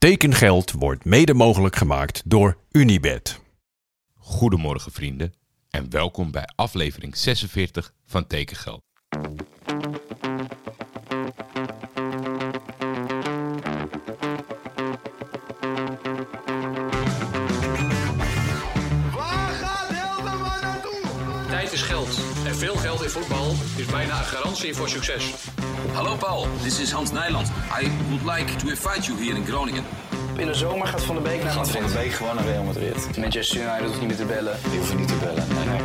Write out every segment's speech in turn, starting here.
Tekengeld wordt mede mogelijk gemaakt door Unibed. Goedemorgen vrienden en welkom bij aflevering 46 van Tekengeld. Tijd is geld. En veel geld in voetbal is bijna een garantie voor succes. Hallo Paul, this is Hans Nijland. I would like to invite you here in Groningen. In de zomer gaat Van de Beek naar Gaat van de week gewoon naar Real Madrid. Manchester United hoeft niet meer te bellen. Die hoeven niet te bellen. Nee, nee.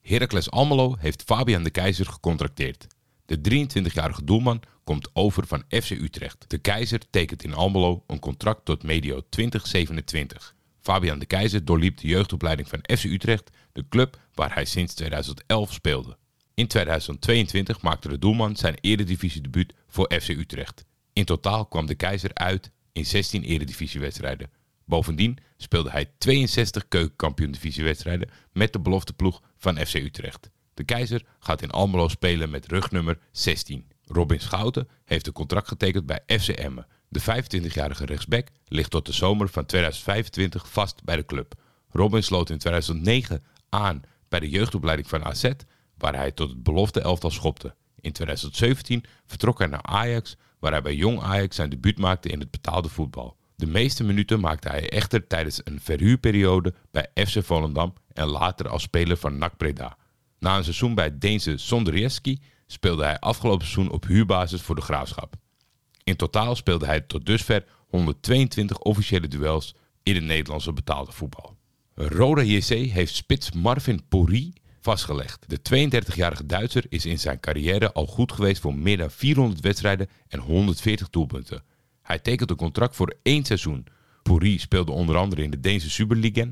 Heracles Almelo heeft Fabian de Keizer gecontracteerd. De 23-jarige doelman komt over van FC Utrecht. De Keizer tekent in Almelo een contract tot medio 2027. Fabian de Keizer doorliep de jeugdopleiding van FC Utrecht, de club waar hij sinds 2011 speelde. In 2022 maakte de doelman zijn eredivisiedebuut voor FC Utrecht. In totaal kwam de Keizer uit in 16 eredivisiewedstrijden. Bovendien speelde hij 62 keukenkampioen-divisiewedstrijden met de belofteploeg van FC Utrecht. De Keizer gaat in Almelo spelen met rugnummer 16. Robin Schouten heeft een contract getekend bij FC Emmen. De 25-jarige rechtsback ligt tot de zomer van 2025 vast bij de club. Robin sloot in 2009 aan bij de jeugdopleiding van AZ, waar hij tot het belofte elftal schopte. In 2017 vertrok hij naar Ajax, waar hij bij Jong Ajax zijn debuut maakte in het betaalde voetbal. De meeste minuten maakte hij echter tijdens een verhuurperiode bij FC Volendam en later als speler van NAC Breda. Na een seizoen bij het Deense Sondrieski speelde hij afgelopen seizoen op huurbasis voor de Graafschap. In totaal speelde hij tot dusver 122 officiële duels in het Nederlandse betaalde voetbal. Roda JC heeft spits Marvin Pori vastgelegd. De 32-jarige Duitser is in zijn carrière al goed geweest voor meer dan 400 wedstrijden en 140 doelpunten. Hij tekent een contract voor één seizoen. Pori speelde onder andere in de Deense Superliga,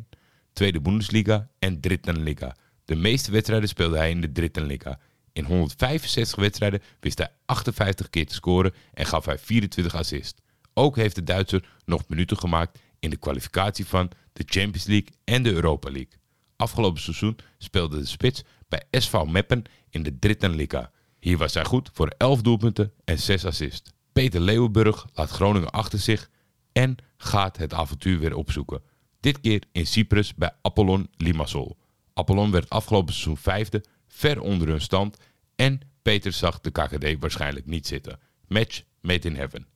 Tweede Bundesliga en Drittenliga. De meeste wedstrijden speelde hij in de Drittenliga. In 165 wedstrijden wist hij 58 keer te scoren en gaf hij 24 assists. Ook heeft de Duitser nog minuten gemaakt in de kwalificatie van de Champions League en de Europa League. Afgelopen seizoen speelde de spits bij SV Meppen in de Drittenliga. Hier was hij goed voor 11 doelpunten en 6 assists. Peter Leeuwenburg laat Groningen achter zich en gaat het avontuur weer opzoeken. Dit keer in Cyprus bij Apollon Limassol. Apollon werd afgelopen seizoen vijfde, ver onder hun stand en Peter zag de KKD waarschijnlijk niet zitten. Match made in heaven.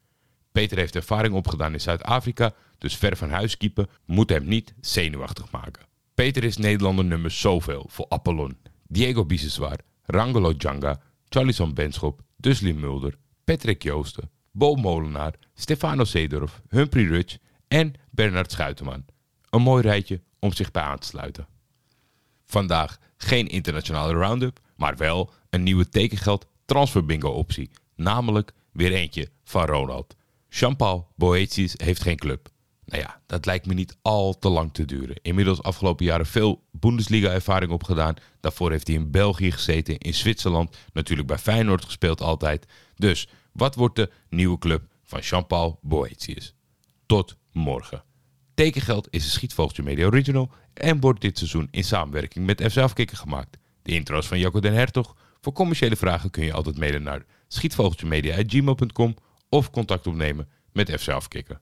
Peter heeft ervaring opgedaan in Zuid-Afrika, dus ver van huis keepen moet hem niet zenuwachtig maken. Peter is Nederlander nummer zoveel voor Apollon. Diego Biseswar, Rangelo Djanga, Charlison Benschop, Dusli Mulder, Patrick Joosten, Bo Molenaar, Stefano Seedorf, Humphrey Rutsch en Bernard Schuiteman. Een mooi rijtje om zich bij aan te sluiten. Vandaag geen internationale roundup, maar wel een nieuwe tekengeld transfer bingo optie. Namelijk weer eentje van Ronald. Jean-Paul Boetius heeft geen club. Nou ja, dat lijkt me niet al te lang te duren. Inmiddels afgelopen jaren veel Bundesliga-ervaring opgedaan. Daarvoor heeft hij in België gezeten, in Zwitserland, natuurlijk bij Feyenoord gespeeld altijd. Dus wat wordt de nieuwe club van Jean-Paul Boetius? Tot morgen. Tekengeld is een Schietvogeltje Media Original en wordt dit seizoen in samenwerking met FC Afkikken gemaakt. De intro's van Jacco den Hertog. Voor commerciële vragen kun je altijd mailen naar schietvogeltjemedia.gmail.com of contact opnemen met FC Afkikken.